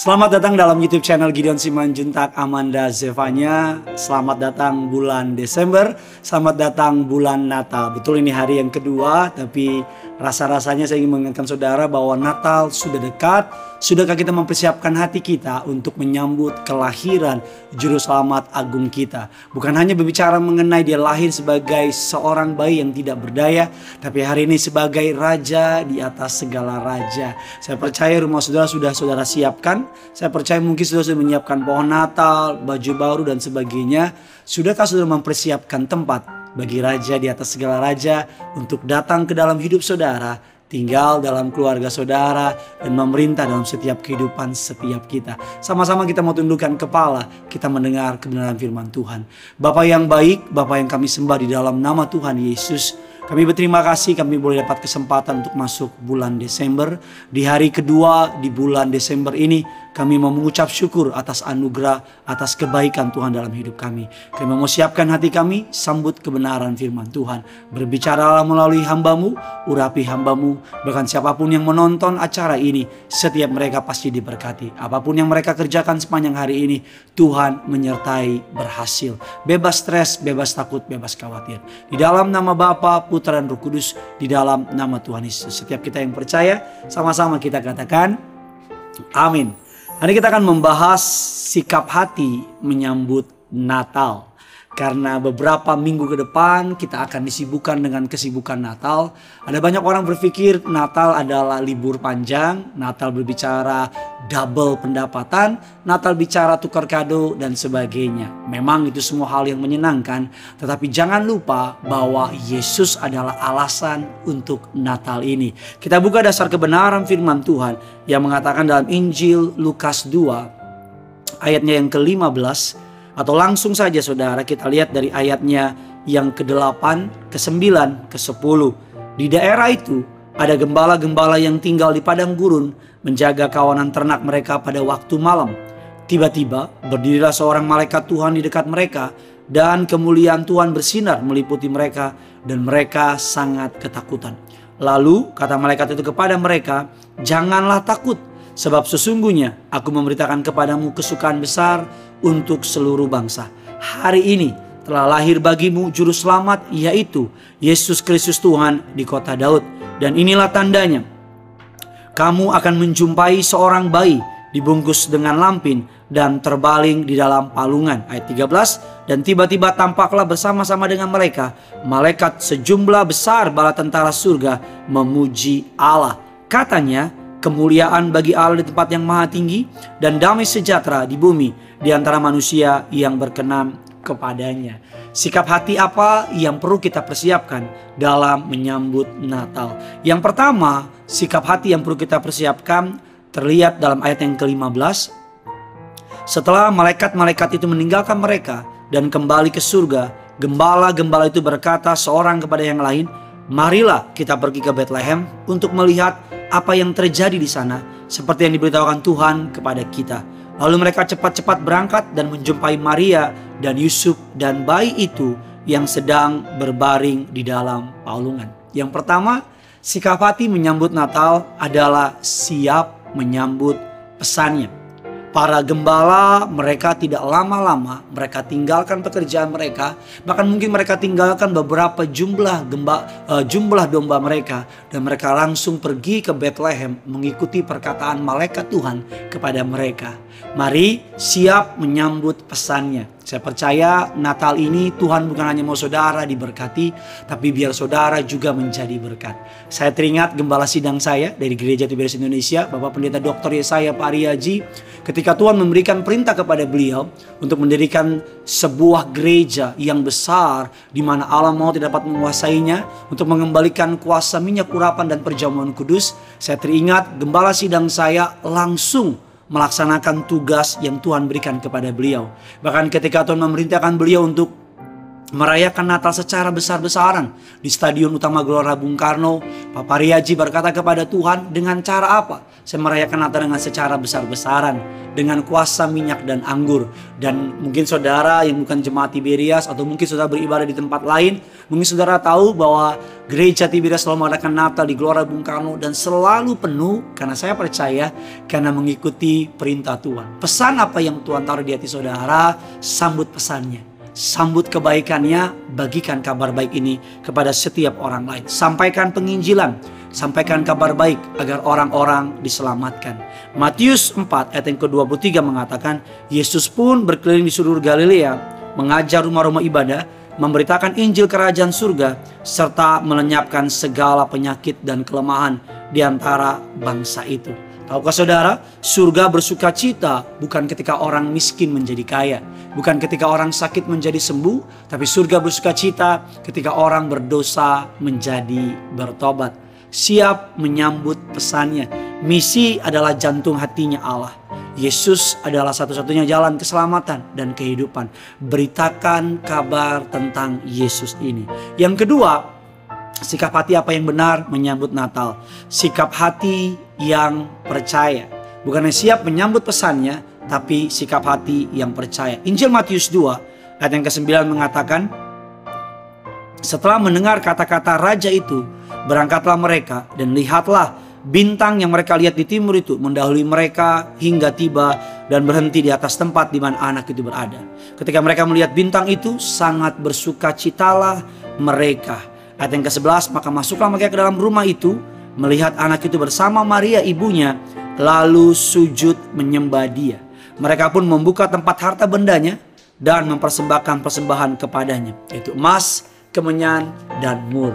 Selamat datang dalam YouTube channel Gideon Simanjuntak Amanda Zevanya. Selamat datang bulan Desember, selamat datang bulan Natal. Betul ini hari yang kedua, tapi rasa-rasanya saya ingin mengingatkan saudara bahwa Natal sudah dekat. Sudahkah kita mempersiapkan hati kita untuk menyambut kelahiran Juru Selamat Agung kita? Bukan hanya berbicara mengenai dia lahir sebagai seorang bayi yang tidak berdaya, tapi hari ini sebagai Raja di atas segala Raja. Saya percaya rumah saudara sudah saudara siapkan. Saya percaya mungkin saudara sudah menyiapkan pohon Natal, baju baru dan sebagainya. Sudahkah saudara mempersiapkan tempat bagi Raja di atas segala Raja untuk datang ke dalam hidup saudara tinggal dalam keluarga saudara, dan memerintah dalam setiap kehidupan setiap kita. Sama-sama kita mau tundukkan kepala, kita mendengar kebenaran firman Tuhan. Bapak yang baik, Bapak yang kami sembah di dalam nama Tuhan Yesus, kami berterima kasih kami boleh dapat kesempatan untuk masuk bulan Desember. Di hari kedua di bulan Desember ini kami mau mengucap syukur atas anugerah, atas kebaikan Tuhan dalam hidup kami. Kami mau siapkan hati kami, sambut kebenaran firman Tuhan. Berbicara melalui hambamu, urapi hambamu, bahkan siapa pun yang menonton acara ini, setiap mereka pasti diberkati. Apa pun yang mereka kerjakan sepanjang hari ini, Tuhan menyertai berhasil. Bebas stres, bebas takut, bebas khawatir. Di dalam nama Bapa, Putra, dan Roh Kudus, di dalam nama Tuhan Yesus. Setiap kita yang percaya, sama-sama kita katakan, Amin. Hari kita akan membahas sikap hati menyambut Natal. Karena beberapa minggu ke depan kita akan disibukkan dengan kesibukan Natal. Ada banyak orang berpikir Natal adalah libur panjang, Natal berbicara double pendapatan, Natal bicara tukar kado dan sebagainya. Memang itu semua hal yang menyenangkan, tetapi jangan lupa bahwa Yesus adalah alasan untuk Natal ini. Kita buka dasar kebenaran firman Tuhan yang mengatakan dalam Injil Lukas 2 ayatnya yang ke-15 atau langsung saja saudara kita lihat dari ayatnya yang ke-8, ke-9, ke-10. Di daerah itu ada gembala-gembala yang tinggal di padang gurun menjaga kawanan ternak mereka pada waktu malam. Tiba-tiba berdirilah seorang malaikat Tuhan di dekat mereka dan kemuliaan Tuhan bersinar meliputi mereka dan mereka sangat ketakutan. Lalu kata malaikat itu kepada mereka, "Janganlah takut, sebab sesungguhnya aku memberitakan kepadamu kesukaan besar untuk seluruh bangsa. Hari ini telah lahir bagimu juru selamat yaitu Yesus Kristus Tuhan di kota Daud. Dan inilah tandanya. Kamu akan menjumpai seorang bayi dibungkus dengan lampin dan terbaling di dalam palungan. Ayat 13. Dan tiba-tiba tampaklah bersama-sama dengan mereka malaikat sejumlah besar bala tentara surga memuji Allah. Katanya, kemuliaan bagi Allah di tempat yang maha tinggi dan damai sejahtera di bumi di antara manusia yang berkenan kepadanya. Sikap hati apa yang perlu kita persiapkan dalam menyambut Natal? Yang pertama, sikap hati yang perlu kita persiapkan terlihat dalam ayat yang ke-15. Setelah malaikat-malaikat itu meninggalkan mereka dan kembali ke surga, gembala-gembala itu berkata seorang kepada yang lain, "Marilah kita pergi ke Bethlehem untuk melihat apa yang terjadi di sana, seperti yang diberitahukan Tuhan kepada kita." Lalu mereka cepat-cepat berangkat dan menjumpai Maria dan Yusuf dan bayi itu yang sedang berbaring di dalam palungan. Yang pertama, sikap hati menyambut Natal adalah siap menyambut pesannya. Para gembala mereka tidak lama-lama mereka tinggalkan pekerjaan mereka bahkan mungkin mereka tinggalkan beberapa jumlah gemba, uh, jumlah domba mereka dan mereka langsung pergi ke Bethlehem mengikuti perkataan malaikat Tuhan kepada mereka. Mari siap menyambut pesannya. Saya percaya Natal ini Tuhan bukan hanya mau saudara diberkati, tapi biar saudara juga menjadi berkat. Saya teringat gembala sidang saya dari Gereja Tiberias Indonesia, Bapak Pendeta Dr. Yesaya Pak Aryaji, ketika Tuhan memberikan perintah kepada beliau untuk mendirikan sebuah gereja yang besar di mana Allah mau tidak dapat menguasainya untuk mengembalikan kuasa minyak urapan dan perjamuan kudus. Saya teringat gembala sidang saya langsung melaksanakan tugas yang Tuhan berikan kepada beliau. Bahkan ketika Tuhan memerintahkan beliau untuk merayakan Natal secara besar-besaran di Stadion Utama Gelora Bung Karno. Papa Riaji berkata kepada Tuhan, dengan cara apa? Saya merayakan Natal dengan secara besar-besaran, dengan kuasa minyak dan anggur. Dan mungkin saudara yang bukan jemaat Tiberias atau mungkin saudara beribadah di tempat lain, mungkin saudara tahu bahwa gereja Tiberias selalu merayakan Natal di Gelora Bung Karno dan selalu penuh karena saya percaya karena mengikuti perintah Tuhan. Pesan apa yang Tuhan taruh di hati saudara, sambut pesannya sambut kebaikannya, bagikan kabar baik ini kepada setiap orang lain. Sampaikan penginjilan, sampaikan kabar baik agar orang-orang diselamatkan. Matius 4 ayat yang ke-23 mengatakan, Yesus pun berkeliling di seluruh Galilea, mengajar rumah-rumah ibadah, memberitakan Injil kerajaan surga, serta melenyapkan segala penyakit dan kelemahan di antara bangsa itu. Tahukah saudara, surga bersuka cita bukan ketika orang miskin menjadi kaya. Bukan ketika orang sakit menjadi sembuh. Tapi surga bersuka cita ketika orang berdosa menjadi bertobat. Siap menyambut pesannya. Misi adalah jantung hatinya Allah. Yesus adalah satu-satunya jalan keselamatan dan kehidupan. Beritakan kabar tentang Yesus ini. Yang kedua, Sikap hati apa yang benar menyambut Natal. Sikap hati yang percaya. Bukan hanya siap menyambut pesannya, tapi sikap hati yang percaya. Injil Matius 2 ayat yang ke-9 mengatakan, Setelah mendengar kata-kata raja itu, berangkatlah mereka dan lihatlah bintang yang mereka lihat di timur itu mendahului mereka hingga tiba dan berhenti di atas tempat di mana anak itu berada. Ketika mereka melihat bintang itu, sangat bersuka citalah mereka. Ayat yang ke-11, maka masuklah mereka ke dalam rumah itu, melihat anak itu bersama Maria ibunya, lalu sujud menyembah dia. Mereka pun membuka tempat harta bendanya dan mempersembahkan persembahan kepadanya, yaitu emas, kemenyan, dan mur.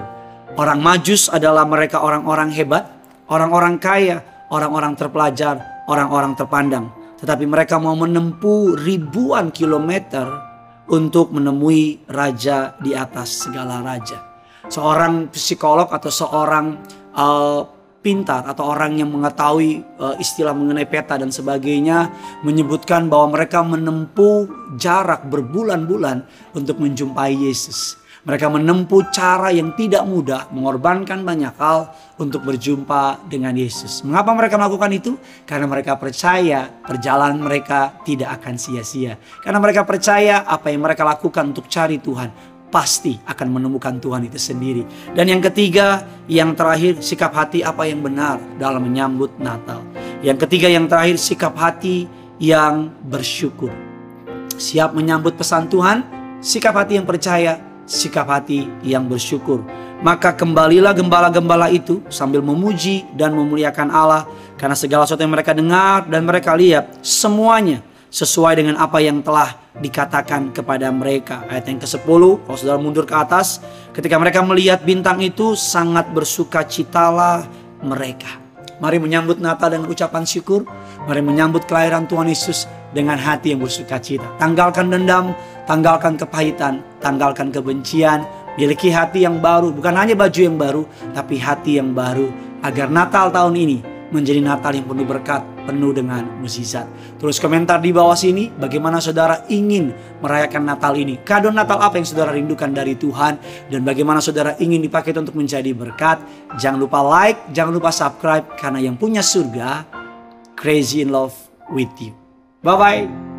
Orang majus adalah mereka orang-orang hebat, orang-orang kaya, orang-orang terpelajar, orang-orang terpandang. Tetapi mereka mau menempuh ribuan kilometer untuk menemui raja di atas segala raja seorang psikolog atau seorang uh, pintar atau orang yang mengetahui uh, istilah mengenai peta dan sebagainya menyebutkan bahwa mereka menempuh jarak berbulan-bulan untuk menjumpai Yesus. Mereka menempuh cara yang tidak mudah, mengorbankan banyak hal untuk berjumpa dengan Yesus. Mengapa mereka melakukan itu? Karena mereka percaya perjalanan mereka tidak akan sia-sia. Karena mereka percaya apa yang mereka lakukan untuk cari Tuhan pasti akan menemukan Tuhan itu sendiri. Dan yang ketiga, yang terakhir, sikap hati apa yang benar dalam menyambut Natal. Yang ketiga, yang terakhir, sikap hati yang bersyukur. Siap menyambut pesan Tuhan, sikap hati yang percaya, sikap hati yang bersyukur. Maka kembalilah gembala-gembala itu sambil memuji dan memuliakan Allah karena segala sesuatu yang mereka dengar dan mereka lihat semuanya sesuai dengan apa yang telah dikatakan kepada mereka. Ayat yang ke-10, kalau saudara mundur ke atas, ketika mereka melihat bintang itu sangat bersuka citalah mereka. Mari menyambut Natal dengan ucapan syukur. Mari menyambut kelahiran Tuhan Yesus dengan hati yang bersuka cita. Tanggalkan dendam, tanggalkan kepahitan, tanggalkan kebencian. Miliki hati yang baru, bukan hanya baju yang baru, tapi hati yang baru. Agar Natal tahun ini menjadi Natal yang penuh berkat, penuh dengan mukjizat. Tulis komentar di bawah sini bagaimana saudara ingin merayakan Natal ini. Kado Natal apa yang saudara rindukan dari Tuhan dan bagaimana saudara ingin dipakai untuk menjadi berkat. Jangan lupa like, jangan lupa subscribe karena yang punya surga crazy in love with you. Bye bye.